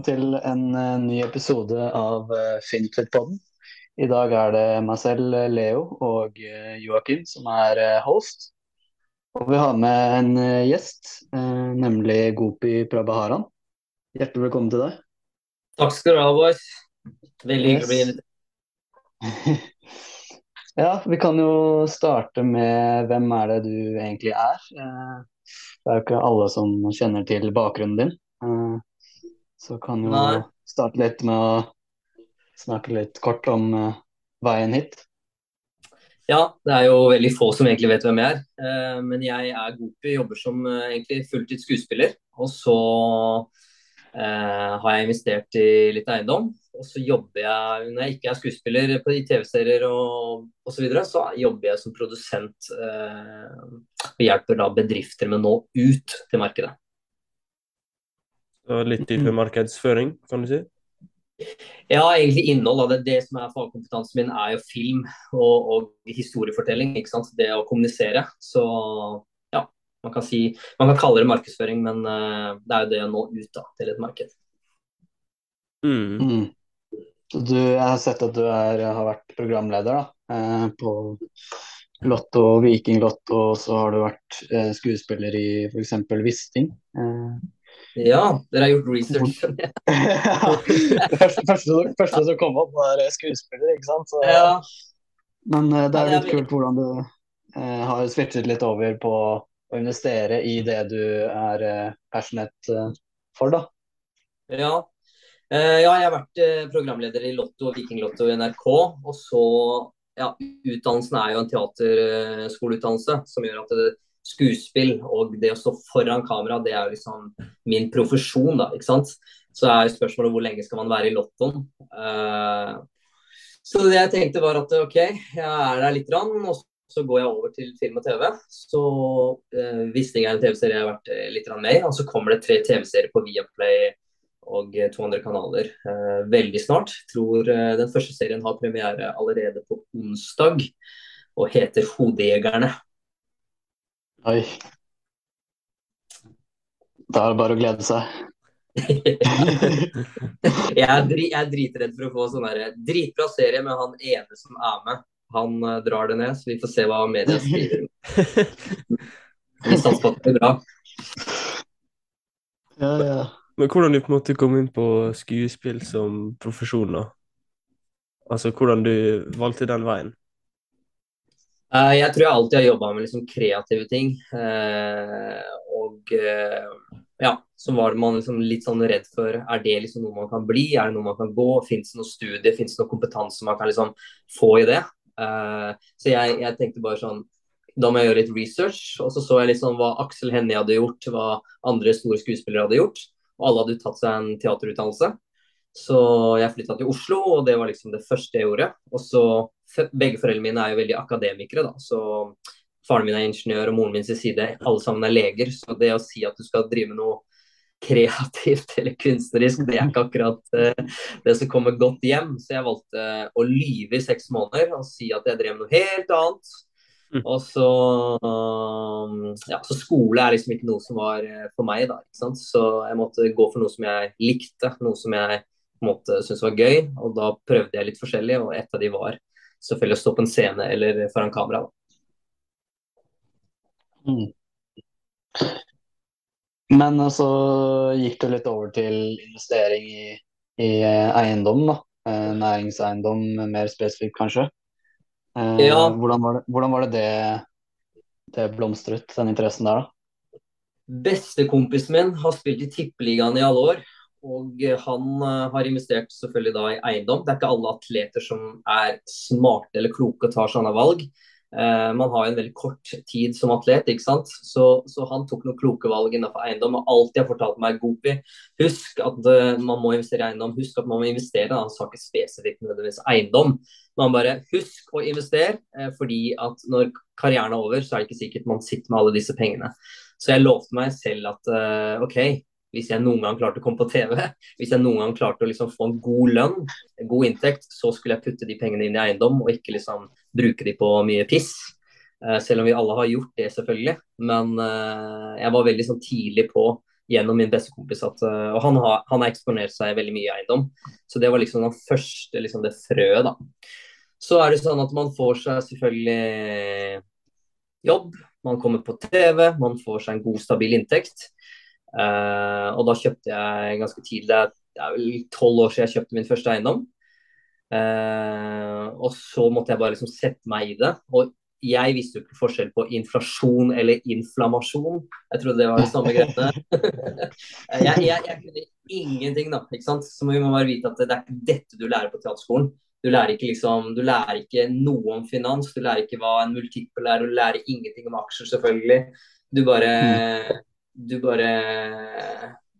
velkommen til en uh, ny episode av uh, Fintfit-podden. I dag er det meg selv, Leo, og Joakim som er host. Og vi har med en gjest, nemlig Gopi Prabhaharan. Hjertelig velkommen til deg. Takk skal du ha, boys. Veldig hyggelig å bli invitert. ja, vi kan jo starte med hvem er det du egentlig er? Det er jo ikke alle som kjenner til bakgrunnen din. Så kan jo Nei. starte litt med å snakke litt kort om uh, veien hit. Ja, det er jo veldig få som egentlig vet hvem jeg er. Uh, men jeg er Gopi, jobber som uh, egentlig fulltids skuespiller. Og så har jeg investert i litt eiendom. Og så jobber jeg, når jeg ikke er skuespiller på TV-serier og osv., så, videre, så jobber jeg som produsent og hjelper da bedrifter med å nå ut til markedet. Litt dypere markedsføring, kan du si? Ja, egentlig innhold. Det, det som er fagkompetansen min, er jo film og, og, historiefortelling. ikke sant? Det å kommunisere. Så ja, man kan, si, man kan kalle det markedsføring, men uh, det er jo det å nå ut da, til et marked. Mm. Mm. Du, jeg har sett at du er, har vært programleder da, eh, på Lotto og Viking Lotto, og så har du vært eh, skuespiller i f.eks. Wisting. Eh, ja, dere har gjort research. ja, det første, første, første, som kom opp, var skuespiller, ikke sant. Så, ja. Men uh, det er litt kult hvordan du uh, har switchet litt over på å investere i det du er uh, passionate for, da. Ja. ja, jeg har vært programleder i Lotto og Vikinglotto i NRK. Og så ja, utdannelsen er jo en teaterskoleutdannelse som gjør at det, skuespill og det å stå foran kamera, det er jo liksom min profesjon, da. ikke sant. Så er spørsmålet hvor lenge skal man være i lottoen. Uh, så det jeg tenkte var at OK, jeg er der litt, og så går jeg over til film og TV. Så uh, Wisting er en TV-serie jeg har vært litt litt med i, og så kommer det tre TV-serier på Viaplay og to andre kanaler uh, veldig snart. Tror den første serien har premiere allerede på onsdag og heter 'Hodejegerne'. Oi. Da er det bare å glede seg. jeg, er drit, jeg, er dritredd for å få sånn dritbra serie med han ene som er med. Han uh, drar det ned, så vi får se hva media skriver. vi satser på at det bra. Ja, ja. Men hvordan du på en måte kom inn på skuespill som profesjon, da? Altså hvordan du valgte den veien? Uh, jeg tror jeg alltid har jobba med liksom kreative ting. Uh, og uh, ja, så var man liksom litt sånn redd for Er det liksom noe man kan bli, er det noe man kan gå? Fins det noe studie, fins det noe kompetanse man kan liksom få i det? så jeg, jeg, tenkte bare sånn Da må jeg gjøre litt research. Og så så jeg liksom hva Aksel Hennie hadde gjort, hva andre store skuespillere hadde gjort. Og alle hadde tatt seg en teaterutdannelse. Så jeg flytta til Oslo, og det var liksom det første jeg gjorde. Og så begge foreldrene mine er jo veldig akademikere, da. Så faren min er ingeniør, og moren min side, alle sammen er leger. Så det å si at du skal drive med noe kreativt eller kunstnerisk, det er ikke akkurat uh, det som kommer godt hjem. Så jeg valgte å lyve i seks måneder og si at jeg drev med noe helt annet. Mm. Og så Ja, så skole er liksom ikke noe som var uh, for meg, da. ikke sant? Så jeg måtte gå for noe som jeg likte, noe som jeg måte syntes var gøy. Og da prøvde jeg litt forskjellig, og et av de var selvfølgelig å stå på en scene eller foran kamera. Mm. Men så gikk du litt over til investering i, i eiendom, da. Eh, næringseiendom mer spesifikt, kanskje. Eh, ja. Hvordan var det hvordan var det, det, det blomstret, den interessen der, da? Bestekompisen min har spilt i Tippeligaen i alle år. Og han eh, har investert selvfølgelig da i eiendom. Det er ikke alle atleter som er smarte eller kloke og tar sånne valg. Uh, man har jo en veldig kort tid som atlet, ikke sant. Så, så han tok noen kloke valg innenfor eiendom. Og alltid har fortalt meg Gopi, husk at uh, man må investere i eiendom. Husk at man må investere. Han sa ikke spesifikt nødvendigvis eiendom, men bare husk å investere. Uh, fordi at når karrieren er over, så er det ikke sikkert man sitter med alle disse pengene. Så jeg lovte meg selv at OK, hvis jeg noen gang klarte å komme på TV, hvis jeg noen gang klarte å liksom få en god lønn, en god inntekt, så skulle jeg putte de pengene inn i eiendom og ikke liksom bruke de på mye piss. Uh, selv om vi alle har gjort det, selvfølgelig. Men uh, jeg var veldig sånn tidlig på gjennom min bestekompis at uh, Og han har, han har, eksponert seg veldig mye i eiendom. Så det var liksom den første, liksom det frøet, da. Så er det sånn at man får seg selvfølgelig jobb. Man kommer på TV, man får seg en god, stabil inntekt. Uh, og da kjøpte jeg ganske tidlig, det er vel tolv år siden jeg kjøpte min første eiendom. Uh, og så måtte jeg bare liksom sette meg i det. Og jeg visste jo ikke forskjell på inflasjon eller inflammasjon. Jeg trodde det var det samme greiene. jeg, jeg, jeg, kunne ingenting, da. ikke sant? Så vi må bare vite at det er ikke dette du lærer på teaterskolen. Du lærer ikke liksom, du lærer ikke noe om finans, du lærer ikke hva en multiple er, du lærer ingenting om aksjer, selvfølgelig. Du bare, du bare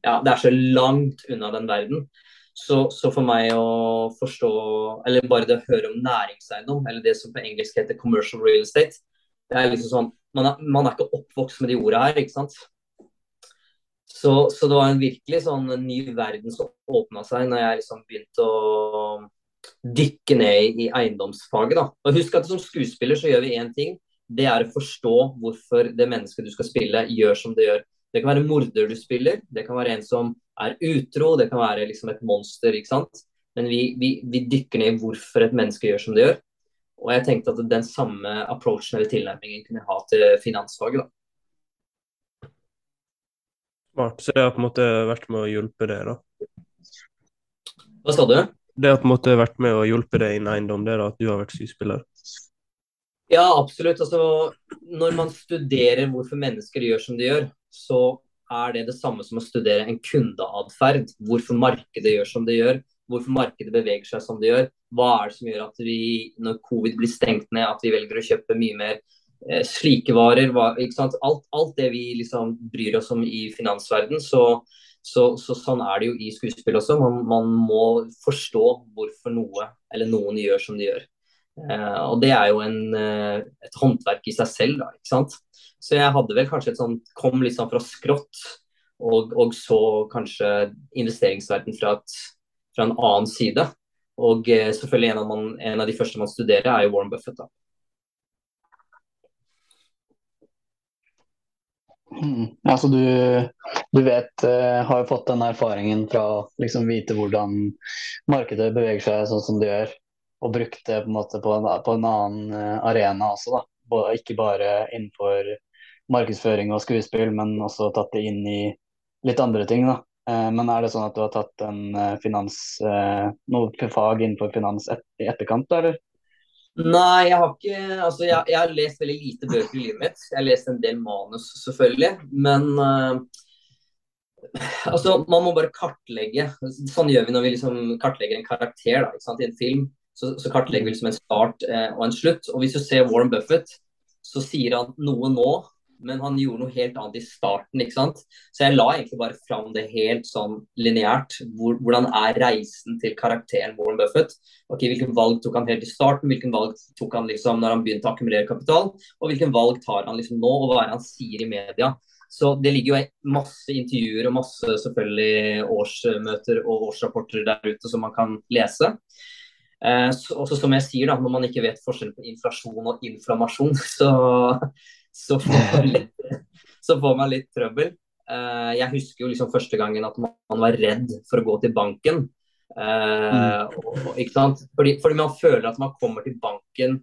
Ja, det er så langt unna den verden. Så, så, for meg å forstå, eller bare det å høre om næringseiendom, eller det som på engelsk heter commercial real estate, det er liksom sånn, man er, man er ikke oppvokst med de ordene her, ikke sant. Så, så, det var en virkelig sånn ny verden som åpna seg når jeg liksom begynte å dykke ned i eiendomsfaget. da. Og Husk at som skuespiller så gjør vi én ting. Det er å forstå hvorfor det mennesket du skal spille, gjør som det gjør. Det kan være morder du spiller, det kan være en som er utro, det kan være liksom et monster. ikke sant? Men vi, vi, vi, dykker ned i hvorfor et menneske gjør som det gjør. Og jeg tenkte at den samme approachen eller tilnærmingen kunne jeg ha til finansfaget. da. Smart. Så det har på en måte vært med å hjelpe deg, da? Hva sa du? Det har på en måte vært med å hjelpe deg innen eiendom, det da, at du har vært skuespiller? Ja, absolutt. Altså, når man studerer hvorfor mennesker gjør som de gjør, så er det det samme som å studere en kundeatferd. Hvorfor markedet gjør som det gjør, hvorfor markedet beveger seg som det gjør. Hva er det som gjør at vi, når covid blir stengt ned, at vi velger å kjøpe mye mer eh, slike varer. Hva, alt, alt, det vi liksom bryr oss om i finansverden, så, så, så, sånn er det jo i skuespill også. Man, man, må forstå hvorfor noe eller noen gjør som de gjør. Eh, og det er jo en, eh, et håndverk i seg selv, da, ikke sant. Så jeg hadde vel kanskje et sånt Kom litt sånn fra skrått, og, og så kanskje investeringsverden fra, fra, en annen side. Og eh, selvfølgelig en av, man, en av, de første man studerer, er jo Warren Buffett. da. Mm. Altså du, du vet, uh, har jo fått den erfaringen fra å liksom vite hvordan markedet beveger seg sånn som det gjør, og brukt det på en måte på en, på en annen uh, arena også. da. Ikke bare innenfor markedsføring og skuespill, men også tatt det inn i litt andre ting. da. Eh, men er det sånn at du har tatt en eh, finans, eh, noe fag innenfor finans i etterkant, da, eller? Nei, jeg har ikke Altså, jeg, jeg, har lest veldig lite bøker i livet mitt. Jeg har lest en del manus, selvfølgelig. Men uh, altså, man må bare kartlegge. Sånn gjør vi når vi liksom kartlegger en karakter da, ikke sant, i en film. Så, så kartlegger vi liksom en start eh, og en slutt. Og hvis du ser Warren Buffett, så sier han noe nå men han gjorde noe helt annet i starten. ikke sant? Så jeg la egentlig bare fram det helt sånn lineært. Hvor, hvordan er reisen til karakteren Warren Buffett? Ok, Hvilken valg tok han helt i starten, hvilken valg tok han liksom når han begynte å akkumulere kapital, og hvilken valg tar han liksom nå, og hva er det han sier i media? Så Det ligger jo masse intervjuer og masse selvfølgelig årsmøter og årsrapporter der ute som man kan lese. Eh, så, også som jeg sier da, Når man ikke vet forskjellen på inflasjon og inflammasjon, så, så får man litt, får man litt trøbbel. Eh, jeg husker jo liksom første gangen at man, var redd for å gå til banken. Eh, og, ikke sant? Fordi, fordi, man føler at man kommer til banken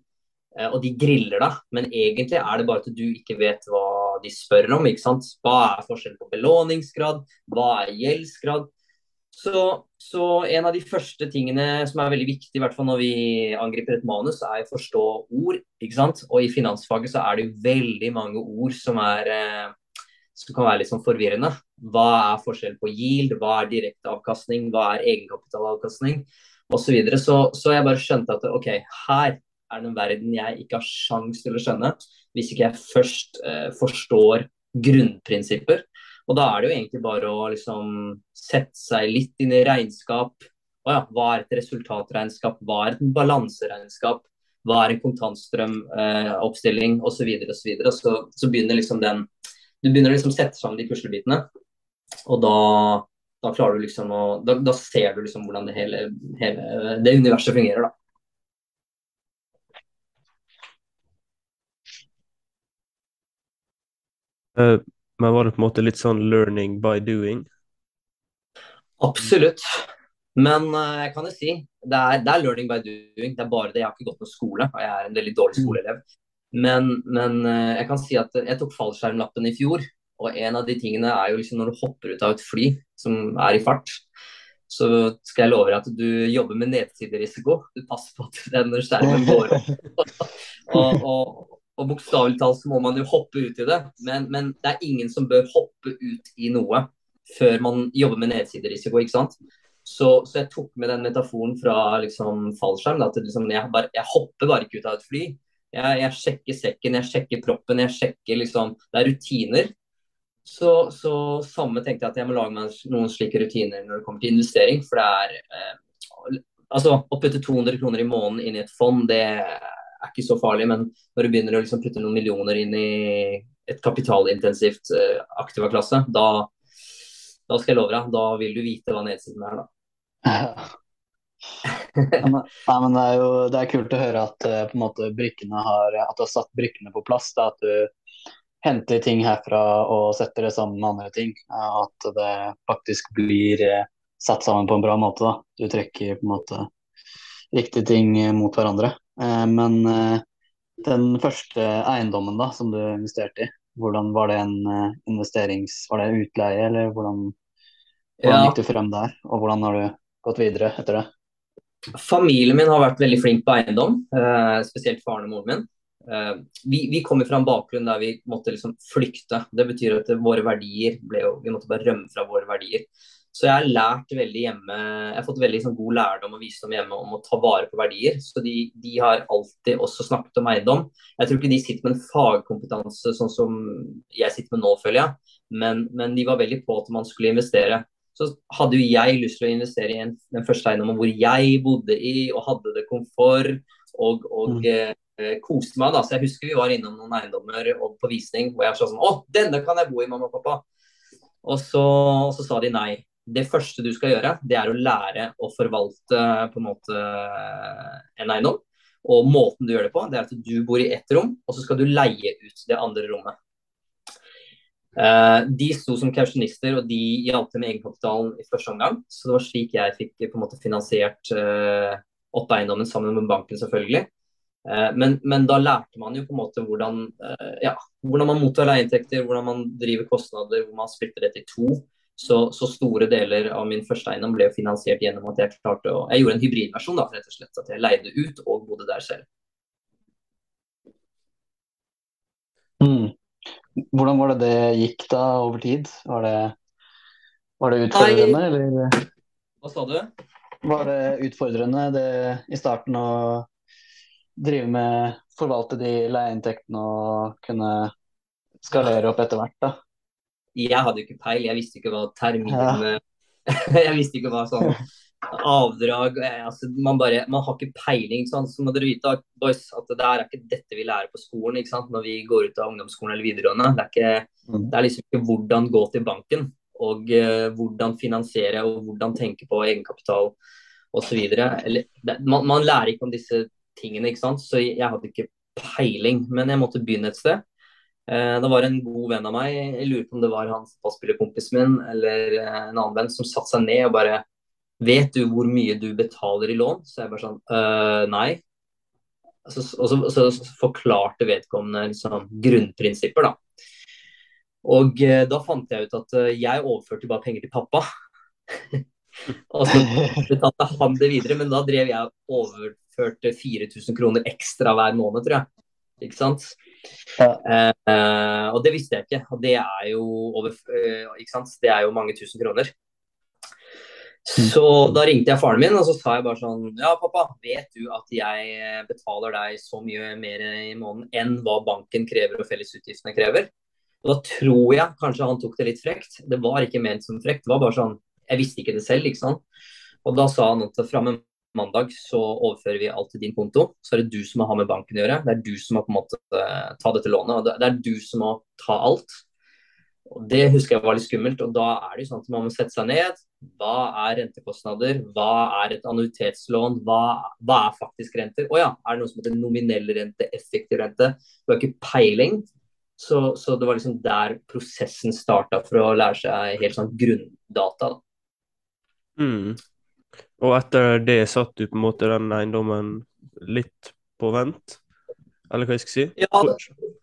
uh, og de griller deg, men egentlig er det bare at du ikke vet hva de spør om. ikke sant? Hva er forskjellen på belåningsgrad, hva er gjeldsgrad? Så, så, en av de første tingene som er veldig viktig, i hvert fall når vi angriper et manus, er å forstå ord. ikke sant? Og i finansfaget så er det veldig mange ord som, er, eh, som kan være litt sånn forvirrende. Hva er forskjell på yield, hva er direkteavkastning, hva er egenkapitalavkastning osv. Så, så Så jeg bare skjønte at ok, her er det en verden jeg ikke har sjans til å skjønne hvis ikke jeg først eh, forstår grunnprinsipper. Og da er det jo egentlig bare å liksom sette seg litt inn i regnskap. Å ja, hva er et resultatregnskap, hva er et balanseregnskap, hva er en kontantstrømoppstilling eh, osv. Så, videre, så, så begynner liksom den Du begynner liksom å sette sammen de puslebitene. Og da, da klarer du liksom å da, da, ser du liksom hvordan det hele, hele det universet fungerer, da. Uh, Men var det på en måte litt sånn learning by doing? Absolutt. Men uh, jeg kan jo si det er, det er, learning by doing. Det er bare det. Jeg har ikke gått noe skole, og jeg er en veldig dårlig mm. skoleelev. Men, men uh, jeg kan si at jeg tok fallskjermlappen i fjor. Og en av de tingene er jo liksom når du hopper ut av et fly som er i fart, så skal jeg love deg at du jobber med nedsiderisiko. Du passer på at den skjermen går opp. og, og, og bokstavelig talt så må man jo hoppe ut i det. Men, men, det er ingen som bør hoppe ut i noe før man jobber med nedsiderisiko, ikke sant. Så, så jeg tok med den metaforen fra liksom, fallskjerm. At liksom, jeg, bare, jeg, hopper bare ikke ut av et fly. Jeg, jeg, sjekker sekken, jeg sjekker proppen, jeg sjekker liksom Det er rutiner. Så, så samme tenkte jeg at jeg må lage meg noen slike rutiner når det kommer til investering. For det er eh, Altså, å putte 200 kroner i måneden inn i et fond, det er ikke så farlig. Men når du begynner å liksom putte noen millioner inn i et kapitalintensivt uh, aktiva-klasse, da, da, skal jeg love deg, da vil du vite hva nedsiden er, da. men, nei, men det, er jo, det er kult å høre at uh, på en måte brikkene har, at du har satt brikkene på plass. Da, at du henter ting herfra og setter det sammen med andre ting. At det faktisk blir uh, satt sammen på en bra måte. Da. Du trekker på en måte riktige ting mot hverandre. Eh, men eh, den første eiendommen da, som du investerte i, hvordan var det en eh, investerings... Var det utleie, eller hvordan, hvordan ja. gikk du frem der? Og hvordan har du gått videre etter det? Familien min har vært veldig flink på eiendom, spesielt faren og moren min. vi, vi kommer fra en bakgrunn der vi måtte liksom flykte. Det betyr at våre verdier ble jo Vi måtte bare rømme fra våre verdier. Så jeg har lært veldig hjemme Jeg har fått veldig sånn, god lærdom og visdom hjemme om å ta vare på verdier. Så de, de, har alltid også snakket om eiendom. Jeg tror ikke de sitter med en fagkompetanse sånn som jeg sitter med nå, føler jeg. Men, men de var veldig på at man skulle investere. Så hadde jo jeg lyst til å investere i en, den første eiendommen hvor jeg bodde i og hadde det komfort og, og mm. eh, koste meg. da, så Jeg husker vi var innom noen eiendommer og på visning hvor jeg sa sånn Å, denne kan jeg bo i, mamma og pappa. Og så, og så sa de nei det første du skal gjøre, det er å lære å forvalte på en måte en eiendom. Og måten du gjør det på, det er at du bor i ett rom, og så skal du leie ut det andre rommet. Uh, de sto som kausjonister, og de hjalp til med egenkapitalen i første omgang. Så det var slik jeg fikk på en måte finansiert uh, opp eiendommen sammen med banken, selvfølgelig. Uh, men, men, da lærte man jo på en måte hvordan, ja, hvordan man mottar leieinntekter, hvordan man driver kostnader, hvor man splitter det til to. Så, så, store deler av min første eiendom ble finansiert gjennom at jeg klarte å Jeg gjorde en hybridversjon, da, rett og slett. At jeg leide ut og bodde der selv. Mm. Hvordan var det det gikk da over tid? Var det, var det utfordrende, Nei. eller? Hva sa du? Var det utfordrende det, i starten å drive med forvalte de leieinntektene og kunne skalere opp etter hvert? da? Jeg hadde jo ikke peil, jeg visste ikke hva termin ja. Jeg visste ikke hva sånn avdrag eh, altså, man, bare, man har ikke peiling. Sånn. Så må dere vite boys, at det er ikke dette vi lærer på skolen ikke sant? når vi går ut av ungdomsskolen eller videregående. Det er, ikke, mm. det er liksom ikke hvordan gå til banken og uh, hvordan finansiere og hvordan tenke på egenkapital osv. Man, man lærer ikke om disse tingene, ikke sant? så jeg hadde ikke peiling. Men jeg måtte begynne et sted. Eh, det var en god venn av meg, jeg lurer på om det var han fotballspillerkompisen min eller eh, en annen venn, som satte seg ned og bare Vet du hvor mye du betaler i lån? Så jeg bare sånn øh, Nei. Så, og så, så, så, forklarte vedkommende liksom, grunnprinsipper, da. Og da fant jeg ut at jeg overførte bare penger til pappa. og så betalte han det videre, men da drev jeg og overførte 4000 kroner ekstra hver måned, tror jeg. Ikke sant? Ja. Eh, og det visste jeg ikke. Og det er jo over eh, ikke sant? Det er jo mange tusen kroner. Mm. Så da ringte jeg faren min og så sa jeg bare sånn Ja, pappa, vet du at jeg betaler deg så mye mer i måneden enn hva banken krever og fellesutgiftene krever? Og da tror jeg kanskje han tok det litt frekt. Det var ikke ment som frekt. Det var bare sånn Jeg visste ikke det selv, ikke sant. Og da sa han at framme mandag så overfører vi alt til din konto. Så er det du som må ha med banken å gjøre. Det er du som må på en måte eh, ta dette lånet. og Det er du som må ta alt. Og Det husker jeg var litt skummelt. og Da er det jo sånn at man må sette seg ned. Hva er rentekostnader? Hva er et annuitetslån? Hva, hva er faktisk renter? Å ja, er det noe som heter nominell rente, effektiv rente? Du har ikke peiling. Så, så, det var liksom der prosessen starta for å lære seg helt sånn grunndata. Mm. Og etter det satt du på en måte den eiendommen litt på vent? Eller hva jeg skal si? Ja,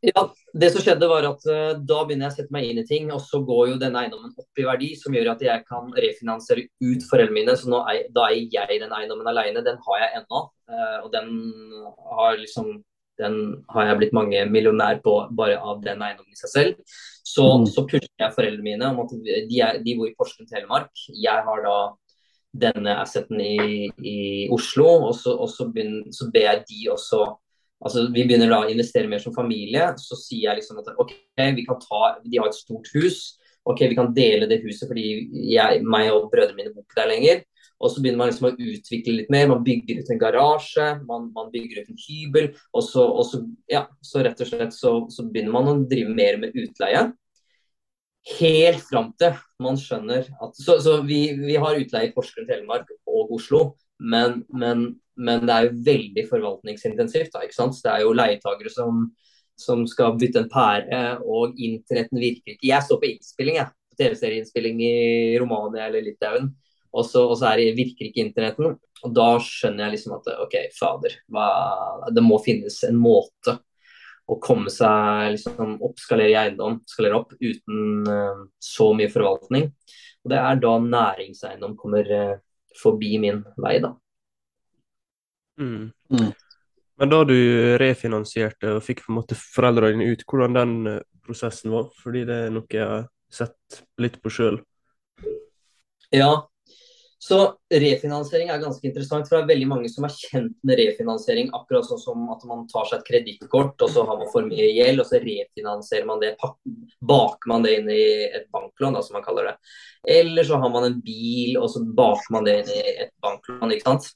ja, det som skjedde var at uh, da begynner jeg å sette meg inn i ting, og så går jo denne eiendommen opp i verdi, som gjør at jeg kan refinansiere ut foreldrene mine. Så er, da eier jeg den eiendommen alene. Den har jeg ennå. Uh, og den har liksom den har jeg blitt mange millionær på bare av den eiendommen i seg selv. Så, mm. så pusher jeg foreldrene mine om at de, er, de bor i Porsgrunn, Telemark. Jeg har da denne asseten i, i Oslo, og, så, og så, begynner, så, ber jeg de også altså Vi begynner da å investere mer som familie. Så sier jeg liksom at OK, vi kan ta De har et stort hus. OK, vi kan dele det huset fordi jeg, meg og brødrene mine bor ikke der lenger. Og så begynner man liksom å utvikle litt mer. Man bygger ut en garasje, man, man bygger ut en hybel. Og så, og så, ja, så rett og slett så, så, begynner man å drive mer med utleie. Helt fram til man skjønner at Så, så vi, vi, har utleie i Porsgrunn, Telemark og Oslo. Men, men, men, det er jo veldig forvaltningsintensivt. Da, ikke sant? Det er jo leietagere som, som skal bytte en pære, og internetten virker ikke. Jeg står på innspilling, jeg. TV-serieinnspilling i Romania eller Litauen og så, og så er, virker ikke internetten. Og da skjønner jeg liksom at OK, fader. Hva, det må finnes en måte å komme seg liksom oppskalere i eiendom, skalere opp uten uh, så mye forvaltning. Og det er da næringseiendom kommer uh, forbi min vei, da. Mm. Mm. Men da du refinansierte og fikk på en måte foreldrene dine ut, hvordan den eh, prosessen var? Fordi det er noe jeg har sett litt på sjøl. Ja, så refinansiering er ganske interessant. for Det er veldig mange som er kjent med refinansiering. Akkurat sånn som at man tar seg et kredittkort, og så har man for mye gjeld, og så refinansierer man det, baker man det inn i et banklån, da, som man kaller det. Eller så har man en bil, og så baker man det inn i et banklån. ikke sant?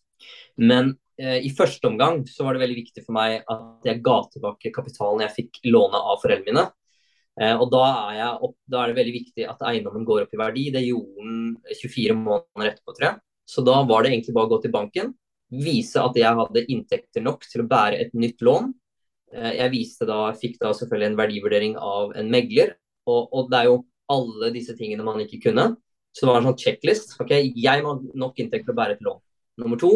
Men eh, i første omgang så var det veldig viktig for meg at jeg ga tilbake kapitalen jeg fikk låne av foreldrene mine. Eh, og da er, opp, da er, det veldig viktig at eiendommen går opp i verdi. Det gjorde den 24 måneder etterpå, tror jeg. Så da var det egentlig bare å gå til banken, vise at jeg hadde inntekter nok til å bære et nytt lån. Eh, jeg da, fikk da selvfølgelig en verdivurdering av en megler, og, og, det er jo alle disse tingene man ikke kunne. Så det var en sånn checklist. ok, Jeg må ha nok inntekt til å bære et lån. Nummer to,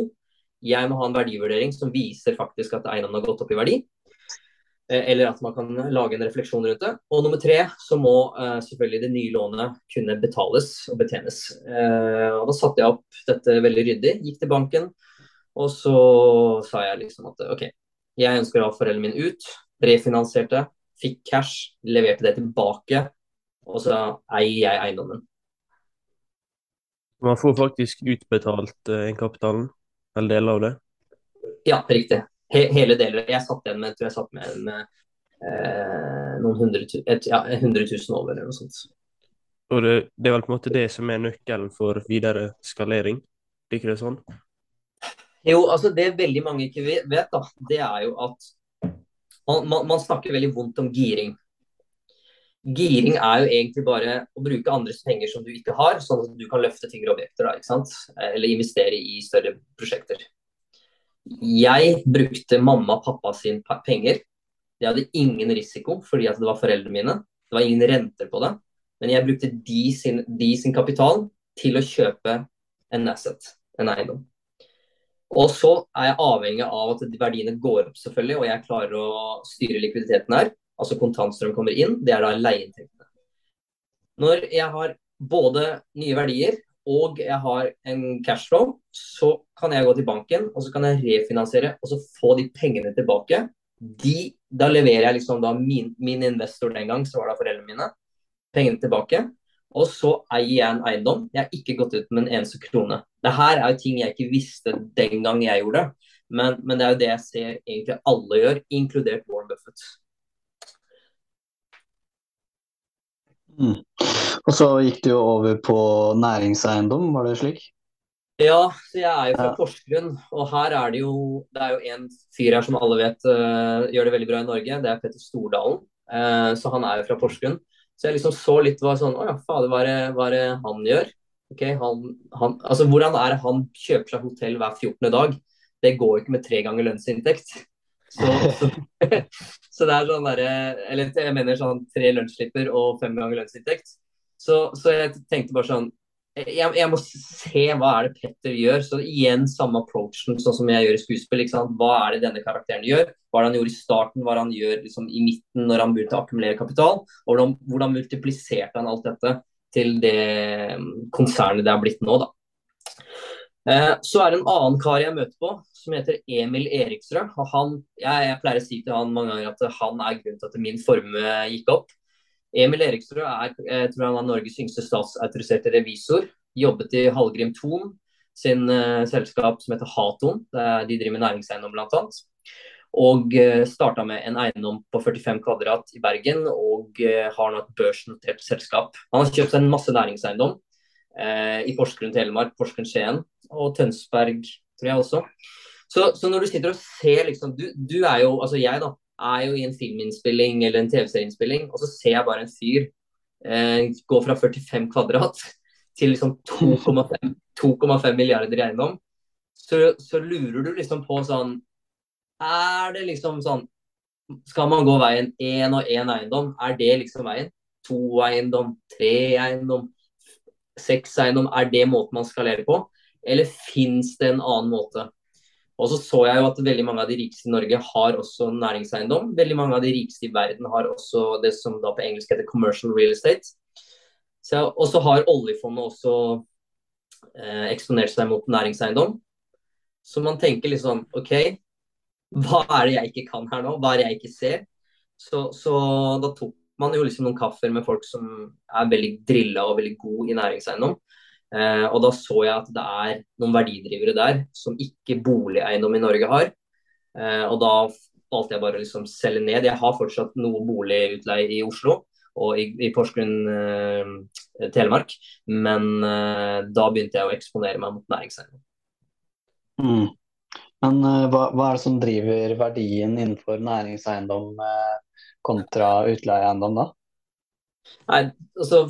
jeg må ha en verdivurdering som viser faktisk at eiendommen har gått opp i verdi. Eh, eller at man kan lage en refleksjon rundt det. Og nummer tre, så må uh, selvfølgelig det nye lånet kunne betales og betjenes. Uh, og Da satte jeg opp dette veldig ryddig, gikk til banken, og så sa jeg liksom at OK, jeg ønsker å ha foreldrene mine ut. Refinansierte, fikk cash, leverte det tilbake, og så eier jeg eiendommen. Man får faktisk utbetalt egenkapitalen, eller deler av det? Ja, riktig he, hele deler. Jeg satt igjen med, jeg satt med en, eh, noen hundre, et, ja, 100 000 over eller noe sånt. Og det, det, er vel på en måte det som er nøkkelen for videre skalering, blir ikke det sånn? Jo, altså det veldig mange ikke vet, da, det er jo at man, man, man snakker veldig vondt om giring. Giring er jo egentlig bare å bruke andres penger som du ikke har, sånn at du kan løfte tyngre objekter. da? Eller investere i større prosjekter. Jeg brukte mamma og pappa sin penger. Jeg hadde ingen risiko fordi det var foreldrene mine. Det var ingen renter på det. Men jeg brukte de sin, de sin kapital til å kjøpe en asset, en eiendom. Og så er jeg avhengig av at verdiene går opp, selvfølgelig, og jeg klarer å styre likviditeten her. Altså kontantstrøm kommer inn, det er da leieinntektene. Når jeg har både nye verdier og jeg har en cashflow, så kan jeg gå til banken og så kan jeg refinansiere og så få de pengene tilbake. De, da leverer jeg liksom da min, min, investor den gang, så var det foreldrene mine, pengene tilbake. Og så eier jeg en eiendom. Jeg har ikke gått ut med en eneste krone. Det her er jo ting jeg ikke visste den gang jeg gjorde det. Men, men det er jo det jeg ser egentlig alle gjør, inkludert Warren Buffett. Mm. Og så gikk du jo over på næringseiendom, var det slik? Ja, så jeg er jo fra ja. Porsgrunn, og her er det jo Det er jo en fyr her som alle vet uh, gjør det veldig bra i Norge, det er Petter Stordalen. Uh, så han er jo fra Porsgrunn. Så jeg liksom så litt var sånn Å ja, fader, hva er det, han gjør? Ok, han, han, altså Hvordan er det han kjøper seg hotell hver 14. dag? Det går jo ikke med tre ganger lønnsinntekt. Så, så, så, det er sånn derre Eller jeg mener sånn tre lønnsslipper og fem ganger lønnsinntekt. Så, så jeg tenkte bare sånn jeg, jeg, må se hva er det Petter gjør. Så igjen samme approachen sånn som jeg gjør i skuespill. Hva er det denne karakteren gjør? Hva er det han gjorde i starten, hva er det han gjør liksom, i midten når han begynte å akkumulere kapital? Og hvordan, hvordan multipliserte han alt dette til det konsernet det har blitt nå, da. Eh, så er det en annen kar jeg møter på, som heter Emil Eriksrød. og han, jeg, jeg, pleier å si til han mange ganger at han er grunnen til at min formue gikk opp. Emil Eriksrød er, jeg tror han er Norges yngste statsautoriserte revisor. Jobbet i Hallgrim Thon sin uh, selskap som heter Haton. De driver med næringseiendom bl.a. Og uh, eh, starta med en eiendom på 45 kvadrat i Bergen, og uh, har nå et børsnotert selskap. Han har kjøpt seg en masse næringseiendom i Porsgrunn Telemark, Porsgrunn Skien og Tønsberg, tror jeg også. Så, så når du sitter og ser liksom du, du, er jo, altså jeg da, er jo i en filminnspilling eller en TV-serieinnspilling, og så ser jeg bare en fyr eh, gå fra 45 kvadrat til liksom 2,5 milliarder i eiendom. Så, så, lurer du liksom på sånn Er det liksom sånn Skal man gå veien én og én eiendom? Er det liksom veien? To eiendom, tre eiendom, seks eiendom? Er det måten man skal leve på? Eller fins det en annen måte? Og så så jeg jo at veldig mange av de rikeste i Norge har også næringseiendom. Veldig mange av de rikeste i verden har også det som da på engelsk heter commercial real estate. Og så har oljefondet også eh, eksponert seg mot næringseiendom. Så man tenker liksom OK, hva er det jeg ikke kan her nå? Hva er det jeg ikke ser? Så, så da tok man jo liksom noen kaffer med folk som er veldig drilla og veldig god i næringseiendom. Eh, og da så jeg at det er noen verdidrivere der som ikke boligeiendom i Norge har. Eh, og da valgte jeg bare å liksom selge ned. Jeg har fortsatt noe boligutleie i Oslo og i, i Porsgrunn eh, Telemark, men eh, da begynte jeg å eksponere meg mot næringseiendom. Mm. Men uh, hva, hva, er det som driver verdien innenfor næringseiendom uh, kontra utleieeiendom, da? Nei, altså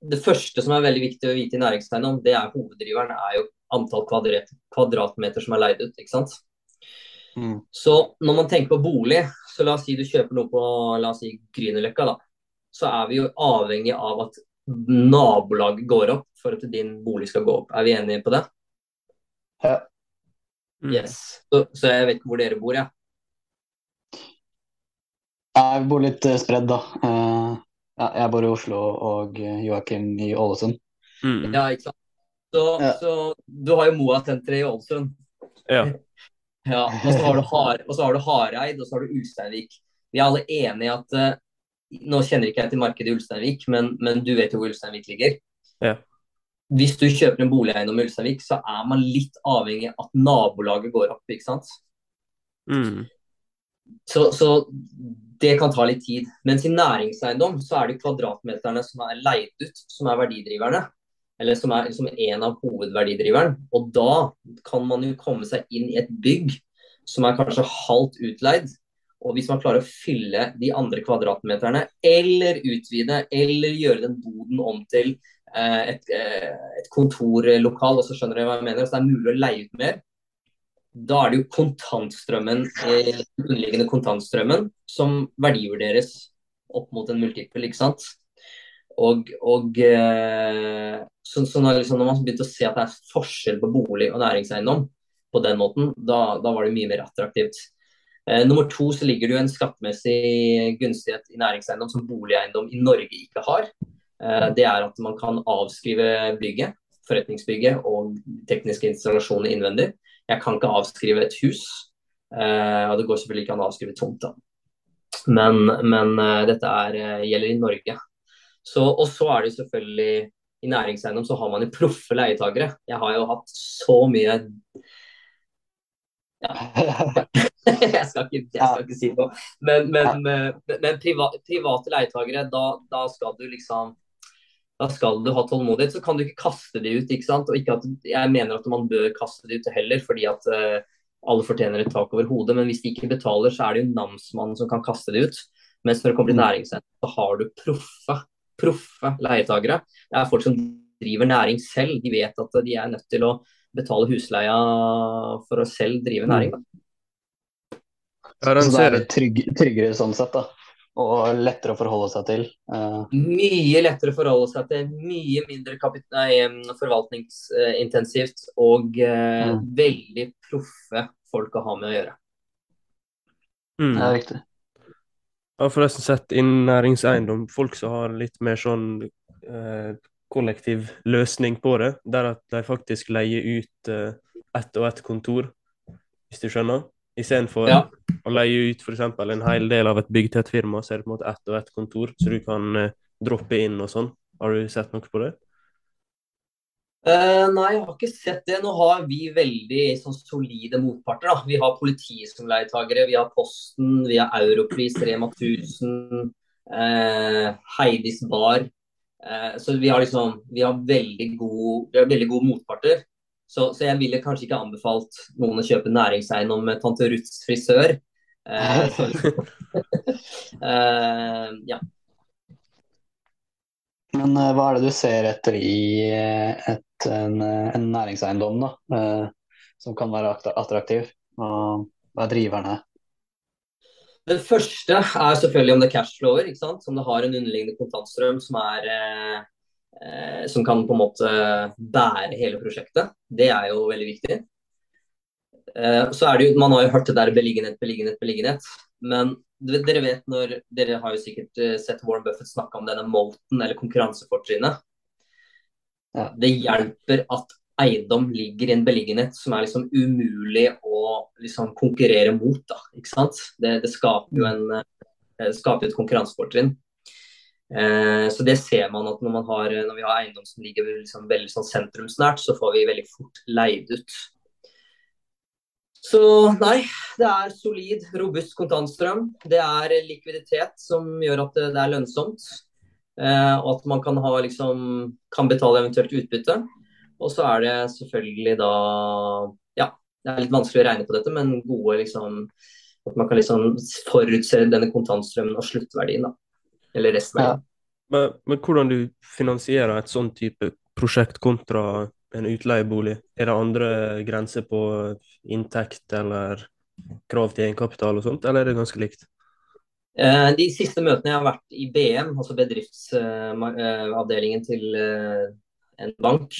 det første som er veldig viktig å vite i næringseiendom, det er hoveddriveren er jo antall kvadrat, kvadratmeter som er leid ut. ikke sant? Mm. Så når man tenker på bolig, så la oss si du kjøper noe på la oss si Grünerløkka, da. Så er vi jo avhengig av at nabolaget går opp for at din bolig skal gå opp. Er vi enige på det? Ja. Mm. Yes. Så, så, jeg vet ikke hvor dere bor, jeg. Ja. Jeg bor litt uh, spredd, da. Uh, ja, jeg bor i Oslo og Joakim i Ålesund. Mm. Ja, ikke sant. Så, ja. så du har jo Moa-senteret i Ålesund. Ja. ja og, så har du Har, og så har du Hareid, og så har du Ulsteinvik. Vi er alle enige at uh, Nå kjenner ikke jeg til markedet i Ulsteinvik, men, men du vet jo hvor Ulsteinvik ligger. Ja. Hvis du kjøper en boligeiendom i Ulsteinvik, så er man litt avhengig av at nabolaget går opp, ikke sant. Mm. Så, så det kan ta litt tid. Mens i næringseiendom så er det kvadratmeterne som er leid ut, som er verdidriverne. Eller som er liksom en av hovedverdidriveren. Og da kan man jo komme seg inn i et bygg som er kanskje halvt utleid. Og hvis man klarer å fylle de andre kvadratmeterne, eller utvide, eller gjøre den boden om til eh, et, eh, et kontorlokal, og så skjønner dere hva jeg mener, så det er mulig å leie ut mer, da er det jo kontantstrømmen, eh, underliggende kontantstrømmen som verdivurderes opp mot en multiple, ikke sant. Og, og eh, så, så når, liksom, når, man begynte å se at det er forskjell på bolig og næringseiendom på den måten, da, da var det mye mer attraktivt. Eh, nummer to så ligger det jo en skattemessig gunstighet i næringseiendom som boligeiendom i Norge ikke har. Eh, det er at man kan avskrive bygget, forretningsbygget og tekniske installasjoner innvendig. Jeg kan ikke avskrive et hus. Uh, og det går selvfølgelig ikke an å avskrive tomta. Men, men uh, dette er, uh, gjelder i Norge. Så, og så er det selvfølgelig i næringseiendom så har man jo proffe leietakere. Jeg har jo hatt så mye ja. jeg, skal ikke, jeg skal ikke si noe. Men, men, men priva, private leietakere, da, da skal du liksom da skal du ha tålmodighet. Så kan du ikke kaste det ut. ikke sant? Og ikke at, Jeg mener at man bør kaste det ut heller, fordi at uh, alle fortjener et tak over hodet. Men hvis de ikke betaler, så er det jo namsmannen som kan kaste det ut. Mens når det kommer til mm. så har du proffe, proffe leietakere. Det er folk som driver næring selv. De vet at de er nødt til å betale husleia for å selv drive næring. Da. så det er trygg, tryggere sånn sett, da. Og lettere å forholde seg til. Uh... Mye lettere å forholde seg til. Mye mindre nei, forvaltningsintensivt. Og uh, mm. veldig proffe folk å ha med å gjøre. Mm. Det er riktig. Jeg har forresten sett innen næringseiendom folk som har litt mer sånn uh, kollektiv løsning på det, der at de faktisk leier ut ett og ett kontor, hvis du skjønner. Istedenfor ja. å leie ut f.eks. en hel del av et bygg til et firma, så er det på en måte ett og ett kontor, så du kan eh, droppe inn og sånn. Har du sett noe på det? Uh, nei, jeg har ikke sett det. Nå har vi veldig sånn, solide motparter. Da. Vi har politiet som leietagere, vi har Posten, vi har Europris, Rema 1000, uh, Heidis Bar. Uh, så vi har liksom vi har veldig gode, gode motparter. Så, så, jeg ville kanskje ikke anbefalt noen å kjøpe næringseiendom med tante Ruths frisør. Så, ja. Men hva er det du ser etter i et en, en næringseiendom da, eh, som kan være attraktiv? Og hva er driverne? Den første er selvfølgelig om det er cashflower, ikke sant? som det har en underliggende kontantstrøm som, er, eh, eh, som kan på en måte bære hele prosjektet. Det er jo veldig viktig. Eh, så er det jo, Man har jo hørt det der beliggenhet, beliggenhet, beliggenhet. Men dere vet når, dere har jo sikkert eh, sett Warren Buffett snakke om denne molten eller konkurransefortrinnet. Ja, det hjelper at eiendom ligger i en beliggenhet som er liksom umulig å liksom konkurrere mot. Da? Det, det skaper jo en, det skaper et konkurransefortrinn. Eh, så det ser man at når, man har, når vi har eiendom som ligger liksom veldig sånn sentrumsnært, så får vi veldig fort leid ut. Så nei, det er solid, robust kontantstrøm. Det er likviditet som gjør at det, er lønnsomt. Eh, og at man kan, ha, liksom, kan betale eventuelt utbytte. Og så er det selvfølgelig da Ja, det er litt vanskelig å regne på dette, men gode liksom At man kan liksom forutse denne kontantstrømmen og sluttverdien, da. Eller restverdien. Ja. Men, men, hvordan du finansierer et sånn type prosjekt kontra en utleiebolig? Er det andre grenser på inntekt eller krav til egenkapital og sånt, eller er det ganske likt? Eh, de siste møtene jeg har vært i BM, altså bedriftsavdelingen til eh, en bank,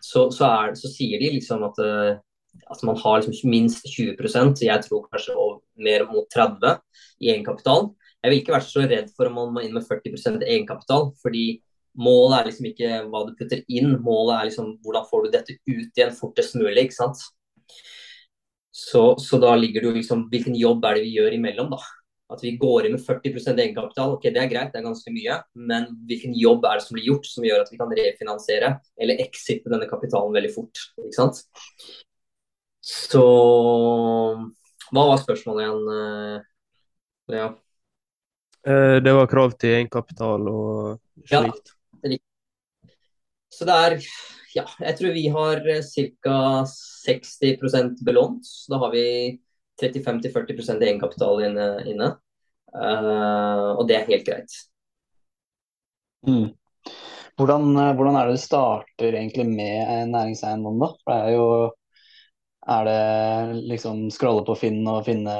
så, så, er, så sier de liksom at, eh, at man har liksom minst 20% jeg tror kanskje mer mot 30 i egenkapital. Jeg vil ikke være så redd for om man må inn med 40% egenkapital, fordi målet er liksom ikke hva du putter inn, målet er liksom hvordan får du dette ut igjen fortest mulig. ikke sant? Så, så da ligger det jo liksom Hvilken jobb er det vi gjør imellom, da? At vi går inn med 40% egenkapital, ok, det er greit, det er ganske mye. Men hvilken jobb er det som blir gjort som gjør at vi kan refinansiere eller exite denne kapitalen veldig fort? ikke sant? Så Hva var spørsmålet igjen, Ja. Eh, det var krav til egenkapital og slikt. Ja, så det er ja, jeg tror vi har eh, ca. 60% belånt. Da har vi 35-40 egenkapital inne. inne. Uh, og det er helt greit. Mm. Hvordan, eh, hvordan, er det du starter egentlig med næringseiendom, da? For det er jo Er det liksom scrolle på Finn og finne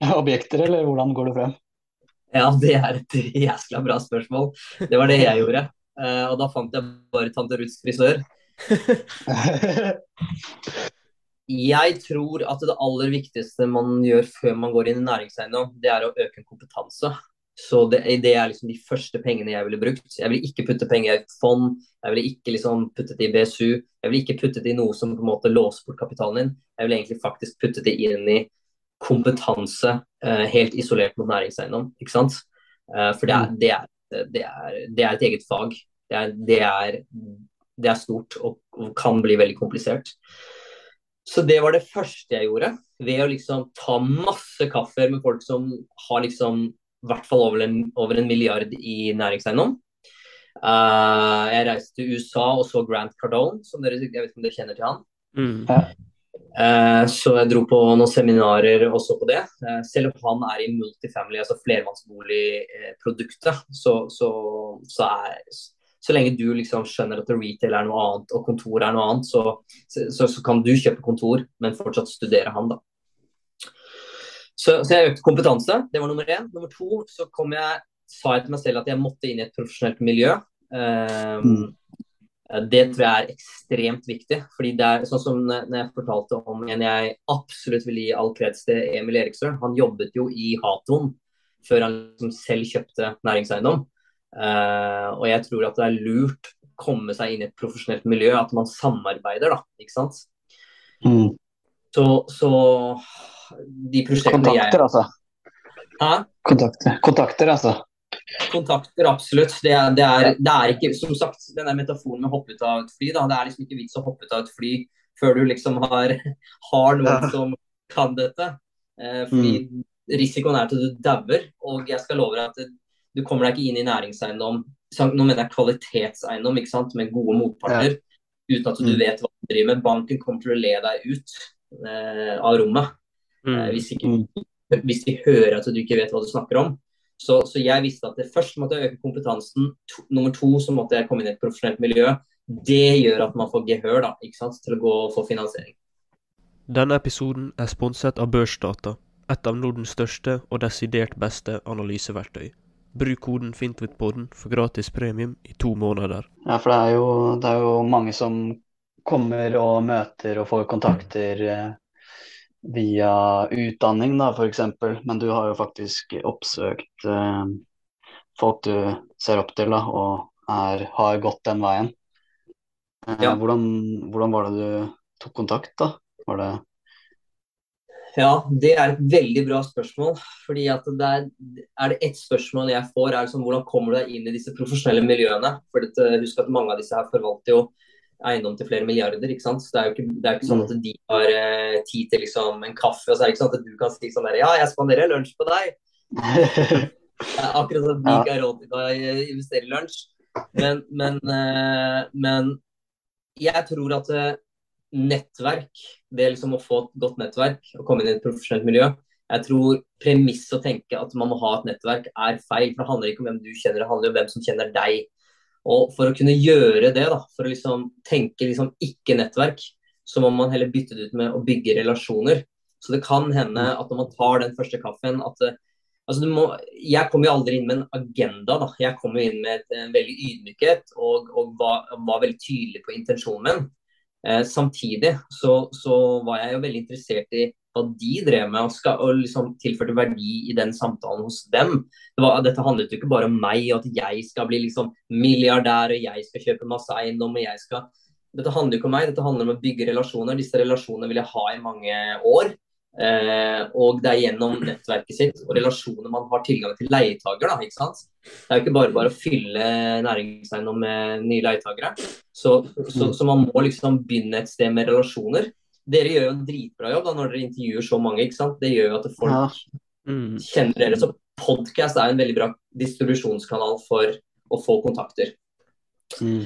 objekter, eller hvordan går du frem? Ja, det er et jæskla bra spørsmål. Det var det jeg gjorde. Uh, og da fant jeg bare tante Ruths frisør. Jeg tror at det aller viktigste man gjør før man går inn i næringseiendom, det er å øke en kompetanse. Så det, det, er liksom de første pengene jeg ville brukt. Jeg ville ikke putte penger i et fond, jeg ville ikke liksom puttet det i BSU. Jeg ville ikke puttet det i noe som på en måte låser bort kapitalen din. Jeg ville egentlig faktisk puttet det inn i kompetanse eh, helt isolert mot næringseiendom. ikke sant? Eh, for det er, mm. det, er, det, er, det er, et eget fag. Det er, er stort og, og kan bli veldig komplisert. Så det var det første jeg gjorde. Ved å liksom ta masse kaffe med folk som har liksom i hvert fall over en, over en milliard i næringseiendom. Uh, jeg reiste til USA og så Grant Cardone, som dere, jeg vet ikke om dere kjenner til han. Mm. Uh, så jeg dro på noen seminarer og så på det. Uh, selv om han er i multifamily, altså flermannsboligproduktet, så, så, så, er, så lenge du liksom skjønner at retail er noe annet og kontor er noe annet, så, kan du kjøpe kontor, men fortsatt studere han, da. Så, jeg økte kompetanse, det var nummer én. Nummer to så kom jeg, sa jeg til meg selv at jeg måtte inn i et profesjonelt miljø. Um, mm. Det tror jeg er ekstremt viktig. fordi det er sånn som når jeg fortalte om en jeg absolutt vil gi all kreds til, Emil Eriksø. Han jobbet jo i Haton før han liksom selv kjøpte næringseiendom. Uh, og jeg tror at det er lurt å komme seg inn i et profesjonelt miljø, at man samarbeider, da. Ikke sant. Mm. Så, så de prosjektene Kontakter, jeg altså? Hæ? Kontakter. Kontakter, altså? Kontakter, absolutt. Det det, er, det er, ikke Som sagt, denne metaforen med å hoppe ut av et fly, da, det er liksom ikke vits å hoppe ut av et fly før du liksom har, har noen ja. som kan dette. Eh, fordi mm. risikoen er at du dauer. Og jeg skal love deg at du kommer deg ikke inn i næringseiendom nå mener jeg kvalitetseiendom ikke sant, med gode motparter, ja. uten at du mm. vet hva du driver med. Banken kommer til å le deg ut eh, av rommet. Mm. Eh, hvis, ikke, mm. hvis, de hører at du ikke vet hva du snakker om. Så, så jeg visste at det først måtte jeg øke kompetansen. To, nummer to så måtte jeg komme inn i et profesjonelt miljø. Det gjør at man får gehør da, ikke sant, til å gå og få finansiering. Denne episoden er sponset av Børsdata, et av Nordens største og desidert beste analyseverktøy. Bruk koden FINTWITHPODEN for gratis premium i to måneder. Ja, for det er, jo, det er jo mange som kommer og møter og får kontakter eh, via utdanning, da, f.eks. Men du har jo faktisk oppsøkt eh, folk du ser opp til da, og er, har gått den veien. Eh, ja. hvordan, hvordan, var det du tok kontakt, da? Var det ja, det er et veldig bra spørsmål. fordi at det er, er, det ett spørsmål jeg får, er liksom, hvordan kommer du deg inn i disse profesjonelle miljøene? For dette, Husk at mange av disse her forvalter jo eiendom til flere milliarder. ikke sant? Så Det er jo ikke, det er ikke sånn at de har eh, tid til liksom, en kaffe, og så er det ikke sånn at du kan si sånn der Ja, jeg spanderer lunsj på deg. akkurat som de ikke har råd til å investere i lunsj. Men, men, eh, men, jeg tror at eh, nettverk, det liksom å få et godt nettverk og komme inn i et profesjonelt miljø, jeg tror premisset å tenke at man må ha et nettverk, er feil. For det handler ikke om hvem du kjenner, det handler om hvem som kjenner deg. Og for å kunne gjøre det, da, for å liksom tenke liksom ikke-nettverk, så må man heller bytte det ut med å bygge relasjoner. Så det kan hende at når man tar den første kaffen at eh, altså må, Jeg kommer jo aldri inn med en agenda. da, Jeg kommer inn med en veldig ydmykhet og, og var, var, veldig tydelig på intensjonen min. Eh, samtidig så, så, var jeg jo veldig interessert i hva de drev med, og, skal, og liksom tilførte verdi i den samtalen hos dem. Det var, dette handlet jo ikke bare om meg, og at jeg skal bli liksom milliardær og jeg skal kjøpe masse eiendom. og jeg skal... Dette handler jo ikke om meg, dette handler om å bygge relasjoner. Disse relasjonene vil jeg ha i mange år. Eh, og det er gjennom nettverket sitt og relasjoner man har tilgang til leietager. Da, ikke sant? Det er jo ikke bare bare å fylle næringseiendom med nye leietagere. Så, så, så, man må liksom begynne et sted med relasjoner. Dere gjør jo en dritbra jobb da, når dere intervjuer så mange. ikke sant? Det gjør jo at folk ja. mm. kjenner dere. Så podkast er en veldig bra distribusjonskanal for å få kontakter. Mm.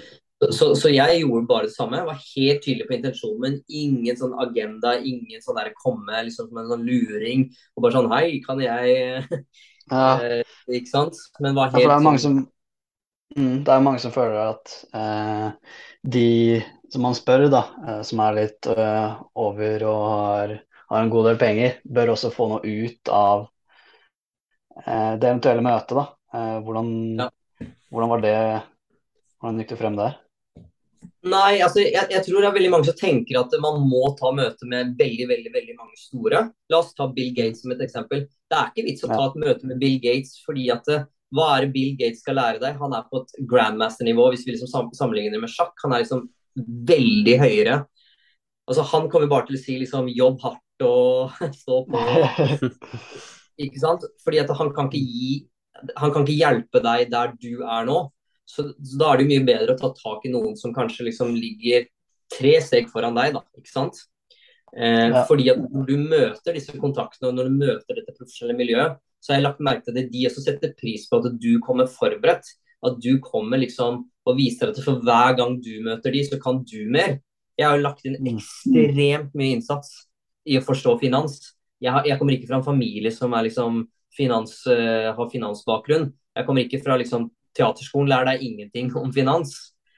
Så, så, jeg gjorde bare det samme. Jeg var helt tydelig på intensjonen, men ingen sånn agenda, ingen sånn der komme liksom som en sånn luring og bare sånn Hei, kan jeg ja. eh, Ikke sant? Men var helt ja, for det er mange som mm, Det er mange som føler at eh, de som man spør, da, eh, som er litt uh, over og har, har, en god del penger, bør også få noe ut av uh, det eventuelle møtet. da. Uh, hvordan, ja. hvordan, var det Hvordan gikk du frem der? Nei, altså jeg, jeg, tror det er veldig mange som tenker at man må ta møte med veldig veldig, veldig mange store. La oss ta Bill Gates som et eksempel. Det er ikke vits å ta et møte med Bill Gates fordi at hva er det Bill Gates skal lære deg? Han er på et grandmaster-nivå hvis vi liksom sammenligner med sjakk. Han er liksom veldig høyere. Altså, han kommer bare til å si liksom jobb hardt og stå på. ikke sant? Fordi at han kan ikke gi Han kan ikke hjelpe deg der du er nå. Så, så da er det mye bedre å ta tak i noen som kanskje liksom ligger tre steg foran deg, da. Ikke sant? Eh, ja. Fordi at når du møter disse kontaktene og når du møter dette profesjonelle miljøet, så har jeg lagt merke til at de også setter pris på at du kommer forberedt. At du kommer liksom og viser at for hver gang du møter de, så kan du mer. Jeg har jo lagt inn mm. ekstremt mye innsats i å forstå finans. Jeg, har, jeg kommer ikke fra en familie som liksom finans, uh, har finansbakgrunn. Jeg kommer ikke fra liksom, teaterskolen, lærer deg ingenting om finans.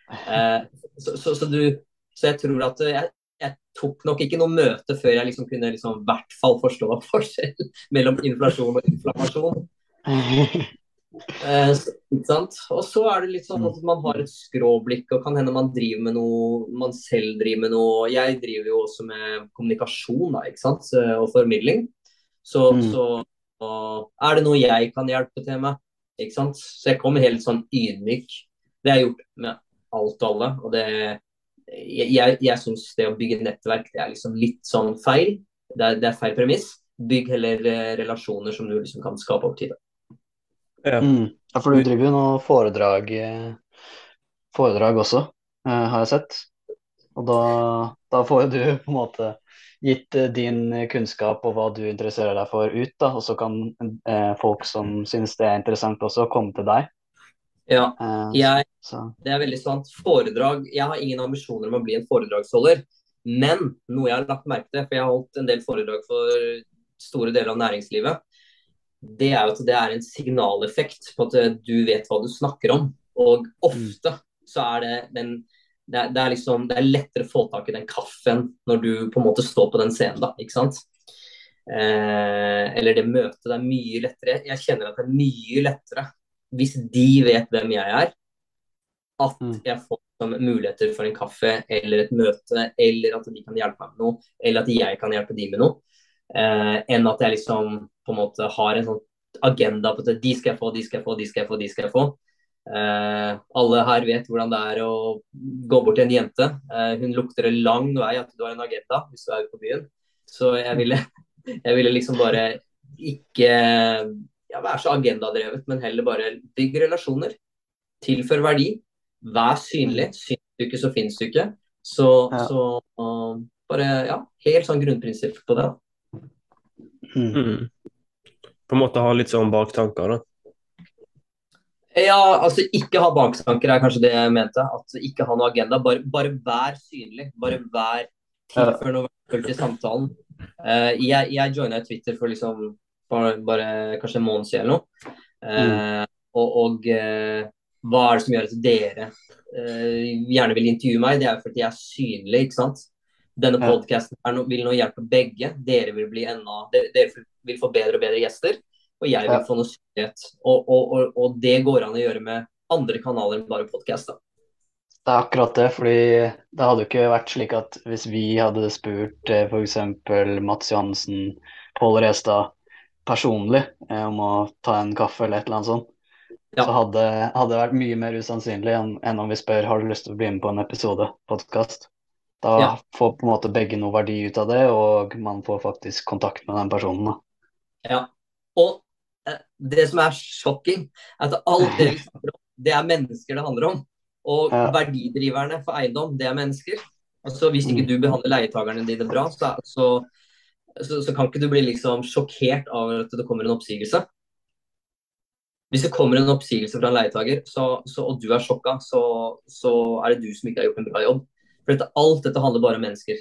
Uh, så, så, så, du, så, jeg tror at jeg, jeg tok nok ikke noe møte før jeg liksom kunne liksom i hvert fall forstå forskjell mellom inflasjon og inflammasjon. Eh, ikke sant? Og så er det litt sånn at man har et skråblikk, og kan hende man driver med noe man selv driver med noe. Jeg driver jo også med kommunikasjon da, ikke sant? og formidling. Så, mm. så er det noe jeg kan hjelpe til med. Ikke sant? Så jeg kommer helt sånn ydmyk. Det har jeg gjort med alt og alle. og det jeg, jeg syns det å bygge nettverk det er liksom litt sånn feil. Det er, det er feil premiss. Bygg heller eh, relasjoner som du liksom kan skape over tid. Ja. Mm. ja, for du driver jo noe foredrag, foredrag også, eh, har jeg sett. Og da, da får du på en måte gitt eh, din kunnskap og hva du interesserer deg for ut, da, og så kan eh, folk som syns det er interessant også, komme til deg. Ja, eh, jeg, det er veldig sant. Foredrag Jeg har ingen ambisjoner om å bli en foredragsholder, men noe jeg har lagt merke til, for jeg har holdt en del foredrag for store deler av næringslivet, det er at det er en signaleffekt på at eh, du vet hva du snakker om. Og ofte så er det den det er, det er, liksom, det er lettere å få tak i den kaffen når du på en måte står på den scenen, da, ikke sant. Eh, eller det møtet. Det er mye lettere. Jeg kjenner at det er mye lettere hvis de vet hvem jeg er, at mm. jeg får muligheter for en kaffe eller et møte, eller at de kan hjelpe meg med noe, eller at jeg kan hjelpe de med noe, eh, enn at jeg liksom på en måte har en sånn agenda på at de skal jeg få, de skal jeg få, de skal jeg få. de skal jeg få. Eh, alle her vet hvordan det er å gå bort til en jente. Eh, hun lukter en lang vei at du har en agenda hvis du er ute på byen. Så jeg ville, jeg ville liksom bare ikke ja, være så agendadrevet, men heller bare bygge relasjoner. Tilfør verdi. Vær synlig. Syns du ikke, så fins du ikke. Så, ja. så uh, bare ja, helt sånn grunnprinsipp på det. Mm. Mm på en måte ha litt sånn baktanker, da? Ja, altså ikke ha baktanker er kanskje det jeg mente. At ikke ha noe agenda. Bare, bare vær synlig. Bare vær tilfør noe verdifullt i samtalen. Uh, jeg, jeg joina Twitter for liksom bare, bare, kanskje en måned siden eller noe. Uh, og, og uh, hva er det som gjør at dere gjerne vil intervjue meg? Det er jo fordi jeg er synlig, ikke sant. Denne podkasten vil nå hjelpe begge. Dere vil bli enda dere, vil få bedre og bedre gjester, og jeg vil få noe synlighet. Og, og, og, og, det går an å gjøre med andre kanaler enn bare podkast. Det er akkurat det, fordi det hadde jo ikke vært slik at hvis vi hadde spurt eh, f.eks. Mats Johansen, Pål Restad personlig eh, om å ta en kaffe eller et eller annet sånt, ja. så hadde, hadde, det vært mye mer usannsynlig enn, enn, om vi spør har du lyst til å bli med på en episode podkast. Da ja. får på en måte begge noe verdi ut av det, og man får faktisk kontakt med den personen. Da. Ja. Og eh, det som er sjokking, er at alt det vi snakker om, det er mennesker det handler om. Og ja. verdidriverne for eiendom, det er mennesker. Altså Hvis ikke mm. du behandler leietakerne dine bra, så, så, så, så, kan ikke du bli liksom sjokkert av at det kommer en oppsigelse. Hvis det kommer en oppsigelse fra en leietaker, og du er sjokka, så, er det du som ikke har gjort en bra jobb. For dette, alt dette handler bare om mennesker.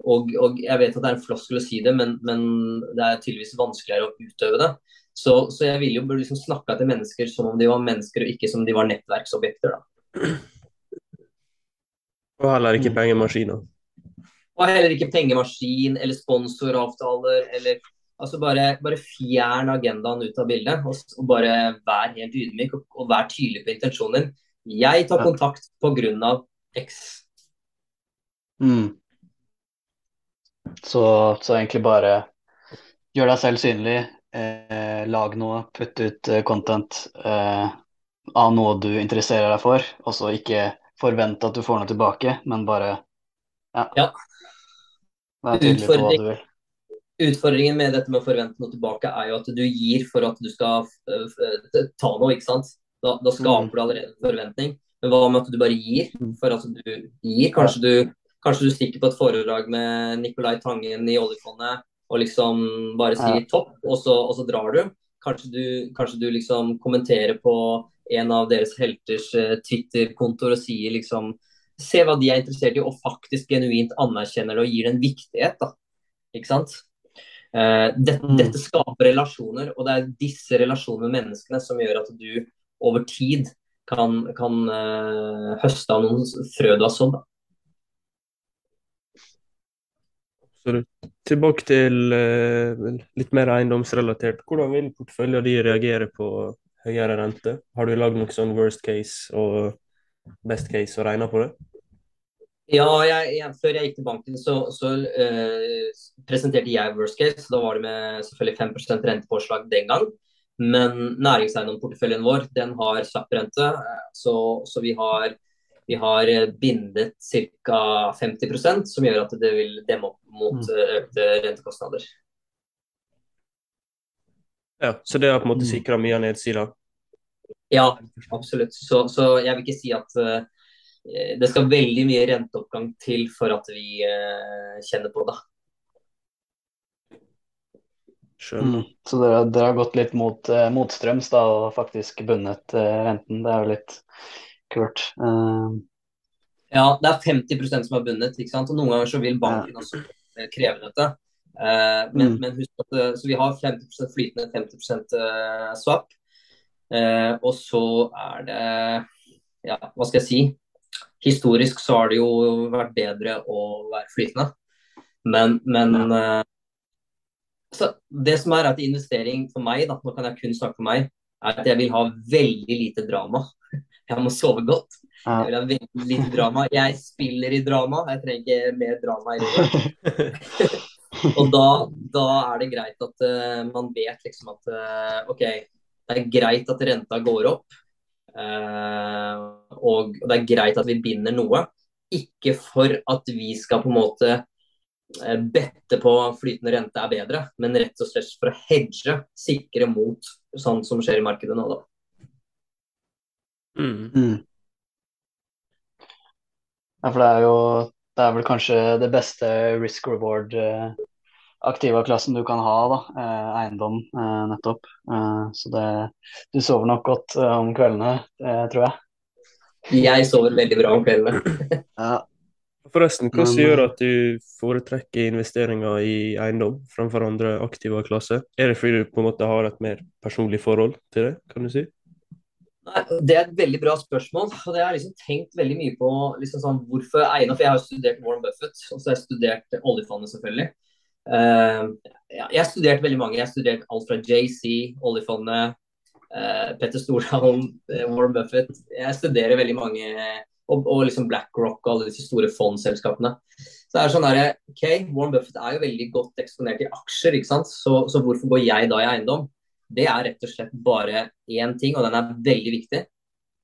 Og, og, jeg vet at det er en floskel å si det, men, men, det er tydeligvis vanskeligere å utøve det. Så, så jeg ville jo liksom snakka til mennesker som om de var mennesker, og ikke som om de var nettverksobjekter. da. Og heller ikke pengemaskiner. Og heller ikke pengemaskin eller sponsoravtaler eller Altså bare, bare fjern agendaen ut av bildet, og, og bare vær helt ydmyk og, og vær tydelig på intensjonen din. Jeg tar kontakt pga. X. Mm. Så, så, egentlig bare gjør deg selv synlig, eh, lag noe, putt ut eh, content eh, av noe du interesserer deg for, og så ikke forvente at du får noe tilbake, men bare ja. ja. Vær tydelig på hva du vil. Utfordringen med dette med å forvente noe tilbake er jo at du gir for at du skal ta noe, ikke sant. Da, da skaper mm. du allerede forventning. Men hva med at du bare gir mm. for at du gir? Kanskje du Kanskje du stikker på et foredrag med Nicolai Tangen i oljefondet og liksom bare sier topp, og så, og så drar du. Kanskje du, kanskje du, liksom kommenterer på en av deres helters uh, Twitter-kontoer og sier liksom Se hva de er interessert i, og faktisk genuint anerkjenner det og gir det en viktighet. da. Ikke sant? Uh, det, mm. Dette skaper relasjoner, og det er disse relasjonene med menneskene som gjør at du over tid kan, kan uh, høste av noen frø du har sådd. Absolutt. Tilbake til uh, litt mer eiendomsrelatert. Hvordan vil porteføljen din reagere på høyere rente? Har du lagd noe sånn worst case og best case og regna på det? Ja, jeg, jeg, før jeg gikk til banken, så, så uh, presenterte jeg worst case. Da var det med selvfølgelig 5% rentepåslag den gang. Men næringseiendomsporteføljen vår den har SAP-rente, så, så vi har vi har eh, bindet ca. 50 som gjør at det vil demme opp mot mm. eh, økte rentekostnader. Ja, Så det har på en måte mm. sikra mye av nedsida? Ja, absolutt. Så, så, jeg vil ikke si at uh, det skal veldig mye renteoppgang til for at vi uh, kjenner på det. Mm. Så dere, dere, har gått litt mot, uh, motstrøms da, og faktisk bundet renten. Det er jo litt Kult. Uh... Ja, det er 50% som er bundet. ikke sant? Og Noen ganger så vil banken ja. også eh, kreve dette. Uh, men, mm. men, husk at så vi har 50% flytende, 50 uh, swap. Uh, og så er det Ja, hva skal jeg si? Historisk så har det jo vært bedre å være flytende. Men, men ja. så det som er at investering for meg, da, nå kan jeg kun snakke for meg, er at jeg vil ha veldig lite drama. Jeg må sove godt. Jeg vil ha veldig lite drama. Jeg spiller i drama, jeg trenger ikke mer drama i livet. og da, da, er det greit at uh, man vet liksom at uh, OK, det er greit at renta går opp. Uh, og det er greit at vi binder noe. Ikke for at vi skal på en måte bette på flytende rente er bedre, men rett og slett for å hedge, sikre mot sånt som skjer i markedet nå, da. Mm. Mm. Ja, for det er jo det er vel kanskje det beste risk reward eh, aktiva-klassen du kan ha, da. Eh, eiendom, eh, nettopp. Eh, så det Du sover nok godt om kveldene, tror jeg. Jeg sover veldig bra om kveldene. ja. Forresten, hva som gjør at du foretrekker investeringer i eiendom framfor andre aktive klasser? Er det fordi du på en måte har et mer personlig forhold til det, kan du si? Det er et veldig bra spørsmål. og det har jeg liksom tenkt veldig mye på. liksom sånn, Hvorfor eiendom? For jeg har studert Warren Buffett, og så har jeg studert oljefondet, selvfølgelig. Uh, jeg har studert veldig mange. Jeg har studert alt fra JC, oljefondet, uh, Petter Stordalen, uh, Warren Buffett. Jeg studerer veldig mange, og, og liksom BlackRock og alle disse store fondselskapene. Så det er sånn der, ok, Warren Buffett er jo veldig godt eksponert i aksjer, ikke sant? Så, så hvorfor går jeg da i eiendom? Det er rett og slett bare én ting, og den er veldig viktig.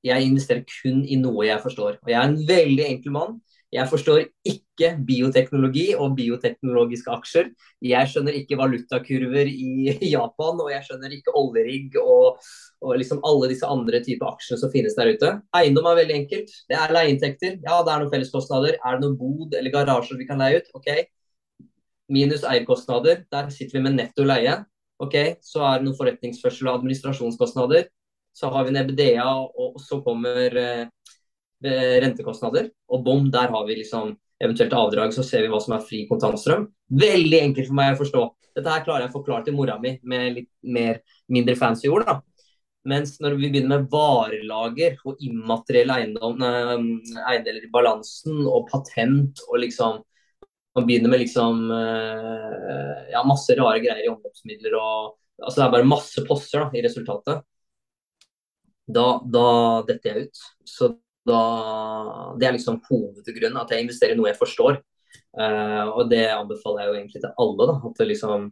Jeg investerer kun i noe jeg forstår. Og jeg er en veldig enkel mann. Jeg forstår ikke bioteknologi og bioteknologiske aksjer. Jeg skjønner ikke valutakurver i Japan, og jeg skjønner ikke oljerigg og, og liksom alle disse andre typer aksjer som finnes der ute. Eiendom er veldig enkelt. Det er leieinntekter. Ja, det er noen felleskostnader. Er det noen bod eller garasjer vi kan leie ut? OK. Minus eierkostnader. Der sitter vi med netto leie. Ok, Så er det noen forretningsførsel og administrasjonskostnader. Så har vi en EBDA, og så kommer eh, rentekostnader. Og bom, der har vi liksom eventuelt avdrag, så ser vi hva som er fri kontantstrøm. Veldig enkelt for meg å forstå. Dette her klarer jeg å forklare til mora mi med litt mer, mindre fancy ord. da. Mens når vi begynner med varelager og immaterielle eiendom, eiendeler i balansen og patent og liksom man begynner med liksom eh, ja, masse rare greier i omløpsmidler og altså Det er bare masse poster da, i resultatet. Da, da detter jeg ut. Så da Det er liksom hovedgrunnen, at jeg investerer i noe jeg forstår. Uh, og det anbefaler jeg jo egentlig til alle. da, at det liksom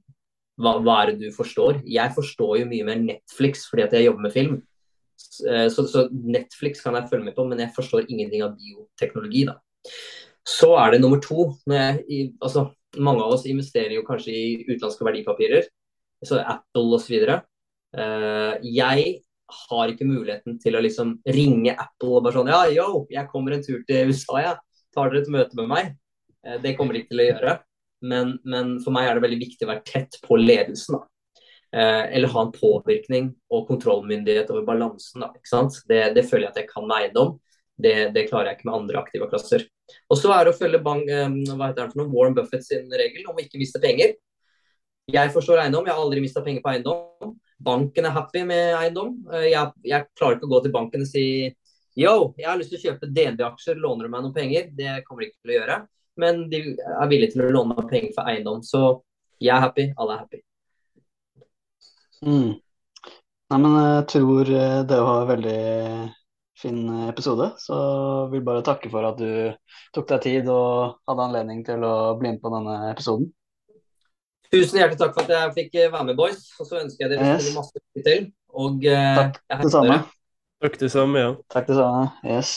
hva, hva, er det du forstår? Jeg forstår jo mye mer Netflix fordi at jeg jobber med film. Uh, så, så, Netflix kan jeg følge med på, men jeg forstår ingenting av bioteknologi. da. Så er det nummer to. Jeg, altså, mange av oss investerer jo kanskje i utenlandske verdipapirer, så Apple osv. Uh, eh, jeg har ikke muligheten til å liksom ringe Apple og bare sånn Ja, yo, jeg kommer en tur til USA, jeg. Tar dere et møte med meg? Uh, det kommer de ikke til å gjøre. Men, men, for meg er det veldig viktig å være tett på ledelsen. da. Uh, eller ha en påvirkning og kontrollmyndighet over balansen. Da, det, det, føler jeg at jeg kan med eiendom. Det, det, klarer jeg ikke med andre aktive klasser. Og så er det å følge bank, eh, hva heter det for noe, Warren Buffett sin regel om å ikke miste penger. Jeg forstår eiendom, jeg har aldri mista penger på eiendom. Banken er happy med eiendom. Eh, jeg, jeg, klarer ikke å gå til banken og si yo, jeg har lyst til å kjøpe DNB-aksjer, låner du meg noen penger? Det kommer de ikke til å gjøre. men de er villige til å låne meg penger for eiendom. Så jeg er happy, alle er happy. Mm. Nei, men jeg tror eh, det var veldig fin episode. Så vil bare takke for at du tok deg tid og hadde anledning til å bli med på denne episoden. Tusen hjertelig takk for at jeg fikk eh, være med, boys. Og så ønsker jeg dere Yes. masse lykke til. Og eh, Takk det samme. dere. Takk det samme, ja. Takk det samme. Yes.